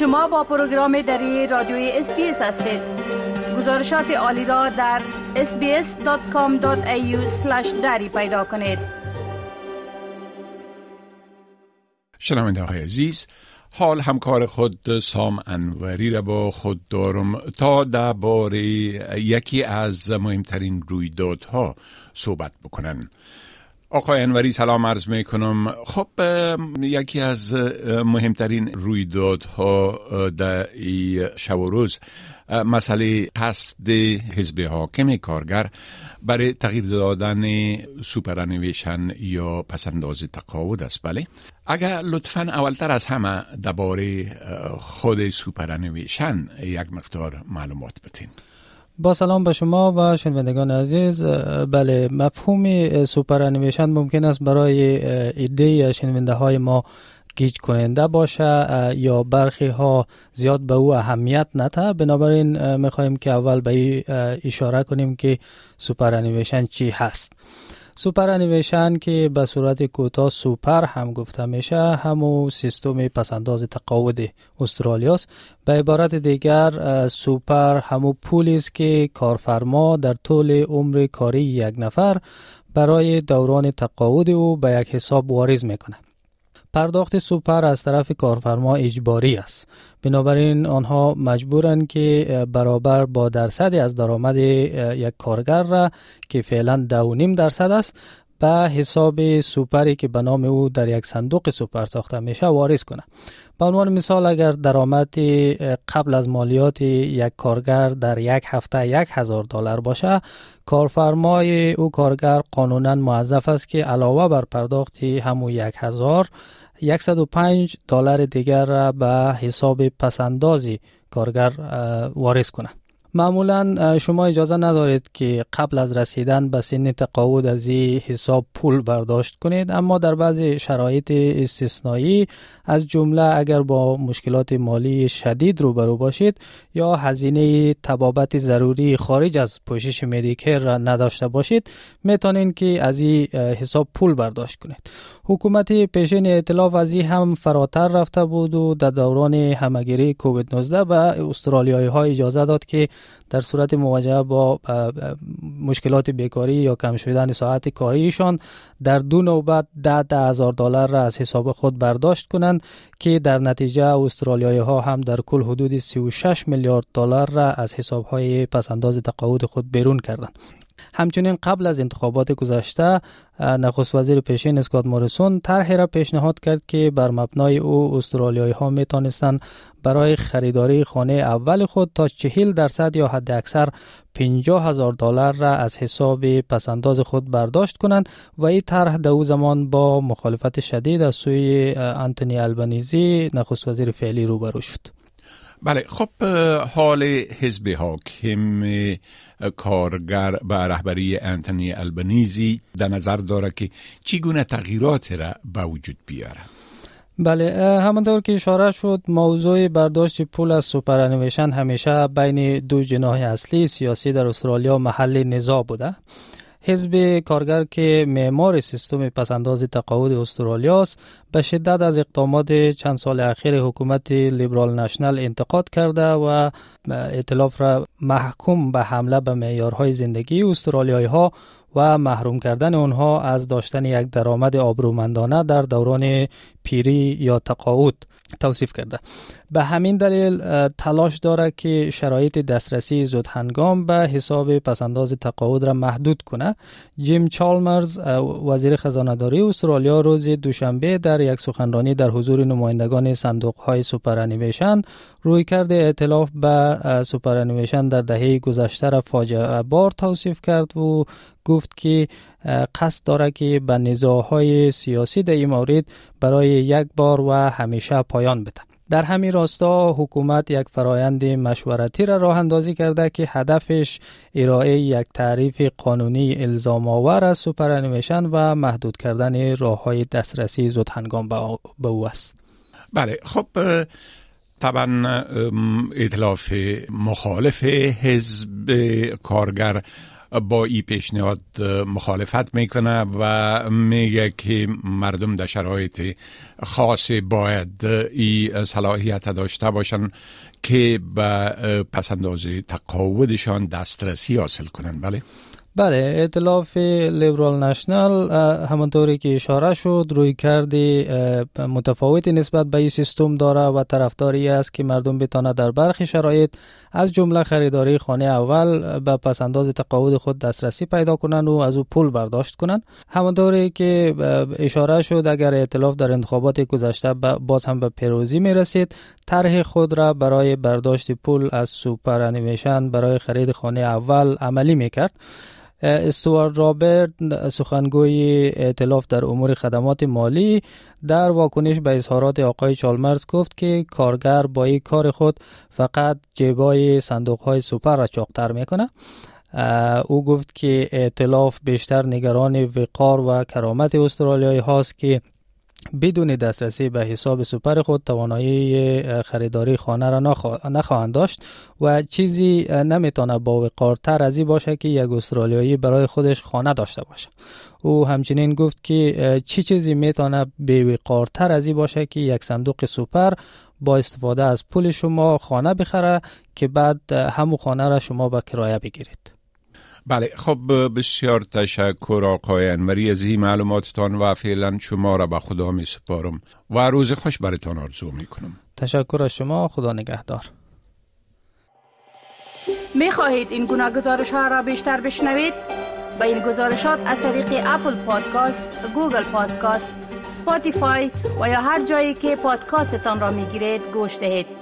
شما با پروگرام دری رادیوی SBS هستید. گزارشات عالی را در sbs.com.au دری پیدا کنید. شنونده های عزیز حال همکار خود سام انوری را با خود دارم تا درباره یکی از مهمترین رویدادها صحبت بکنن. آقای انوری سلام عرض می کنم خب یکی از مهمترین رویدادها در شب و روز مسئله قصد حزب حاکم کارگر برای تغییر دادن superannuation یا پسنداز تقاعد است. بله. اگر لطفا اولتر از همه درباره خود superannuation یک مقدار معلومات بتین با سلام به شما و شنوندگان عزیز. بله مفهوم superannuation ممکن است برای عده شنونده های ما گیج کننده باشه یا برخی ها زیاد به او اهمیت نته بنابراین می‌خواهیم که اول به اشاره کنیم که superannuation چی هست. superannuation که به صورت کوتاه سوپر هم گفته میشه همو سیستم پسنداز تقاعد استرالیاست. به عبارت دیگر سوپر همو پولی است که کارفرما در طول عمر کاری یک نفر برای دوران تقاعد او به یک حساب واریز می‌کنه پرداخت سوپر از طرف کارفرما اجباری است. بنابراین آنها مجبورند که برابر با درصدی از درآمد یک کارگر را که فعلا نیم درصد است به حساب سوپری که به نام او در یک صندوق سوپر ساخته میشه واریز کنه. به عنوان مثال اگر درآمد قبل از مالیات یک کارگر در یک هفته یک هزار دلار باشه کارفرمای او کارگر قانونا موظف است که علاوه بر پرداخت همو یک هزار 105 دلار دیگر را به حساب پسندازی کارگر واریز کنه. معمولا شما اجازه ندارید که قبل از رسیدن به سن تقاعد از این حساب پول برداشت کنید اما در بعضی شرایط استثنایی از جمله اگر با مشکلات مالی شدید روبرو باشید یا هزینه تبابت ضروری خارج از پوشش مدیکر را نداشته باشید می‌تونید که از این حساب پول برداشت کنید. حکومت پیشین اطلاف از این هم فراتر رفته بود و در دوران همگیری کووید 19 به استرالیایی ها اجازه داد که در صورت مواجهه با مشکلات بیکاری یا کم شدن ساعت کاریشان در دو نوبت ده ده هزار دلار را از حساب خود برداشت کنند که در نتیجه استرالیایی ها هم در کل حدود 36 میلیارد دلار را از حساب های پسنداز تقاعد خود بیرون کردند. همچنین قبل از انتخابات گذشته نخست وزیر پیشین اسکات موریسون طرحی را پیشنهاد کرد که بر مبنای او استرالیایی ها می توانستند برای خریداری خانه اول خود تا چهل درصد یا حد اکثر 50 هزار دلار را از حساب پسنداز خود برداشت کنند و این طرح در او زمان با مخالفت شدید از سوی انتونی البنیزی نخست وزیر فعلی روبرو شد. بله خب حال حزب حاکم کارگر به رهبری انتونی البنیزی در نظر داره که چگونه تغییرات را به وجود بیاره بله همانطور که اشاره شد موضوع برداشت پول از سوپرانویشن همیشه بین دو جناح اصلی سیاسی در استرالیا محل نزاع بوده. حزب کارگر که معمار سیستم پسنداز تقاعد استرالیا است به شدت از اقدامات چند سال اخیر حکومت لیبرال نشنل انتقاد کرده و اطلاف را محکوم به حمله به معیارهای زندگی استرالیایی ها و محروم کردن آنها از داشتن یک درآمد آبرومندانه در دوران پیری یا تقاعد توصیف کرده. به همین دلیل تلاش داره که شرایط دسترسی زود هنگام به حساب پسنداز تقاعد را محدود کنه. جیم چالمرز وزیر خزانه استرالیا روز دوشنبه در یک سخنرانی در حضور نمایندگان صندوق های سوپر روی کرده اعتلاف به سوپر در دهه گذشته را فاجعه بار توصیف کرد و گفت که قصد داره که به نزاعهای سیاسی در این مورد برای یک بار و همیشه پایان بده در همین راستا حکومت یک فرایند مشورتی را راه اندازی کرده که هدفش ارائه یک تعریف قانونی الزام آور از سوپرانیمیشن و محدود کردن راه های دسترسی زود هنگام به او است. بله خب طبعا اطلاف مخالف حزب کارگر با این پیشنهاد مخالفت می‌کنه و میگه که مردم در شرایط خاص باید این صلاحیت داشته باشن که به پسنداز تقاودشان دسترسی حاصل کنن. بله. بله اعتلاف لیبرال نشنل همانطوری که اشاره شد روی کردی متفاوتی نسبت به این سیستم داره و طرفداری است که مردم بتانه در برخی شرایط از جمله خریداری خانه اول به پسنداز تقاعد خود دسترسی پیدا کنند و از او پول برداشت کنند همانطوری که اشاره شد اگر اعتلاف در انتخابات گذشته باز هم به پیروزی می رسید طرح خود را برای برداشت پول از superannuation برای خرید خانه اول عملی می کرد استوارد رابرت سخنگوی ائتلاف در امور خدمات مالی در واکنش به اظهارات آقای چالمرز گفت که کارگر با این کار خود فقط جیبای صندوق های سوپر را چاقتر می‌کنه او گفت که ائتلاف بیشتر نگران وقار و کرامت استرالیایی هاست که بدون دسترسی به حساب سپر خود توانایی خریداری خانه را نخواهند داشت و چیزی نمی‌تونه با وقارتر از این باشه که یک استرالیایی برای خودش خانه داشته باشه. او همچنین گفت که چی چیزی می‌تونه به وقارتر از این باشه که یک صندوق سپر با استفاده از پول شما خانه بخره که بعد همو خانه را شما به کرایه بگیرید. بله خب بسیار تشکر آقای انوری از این معلوماتتان و فعلا شما را به خدا می سپارم و روز خوش برتان آرزو می کنم تشکر از شما خدا نگهدار می خواهید این گونه گزارش ها را بیشتر بشنوید؟ با این گزارشات از طریق Apple Podcasts، Google Podcasts، Spotify و یا هر جایی که پادکاستتان را می گیرید گوش دهید.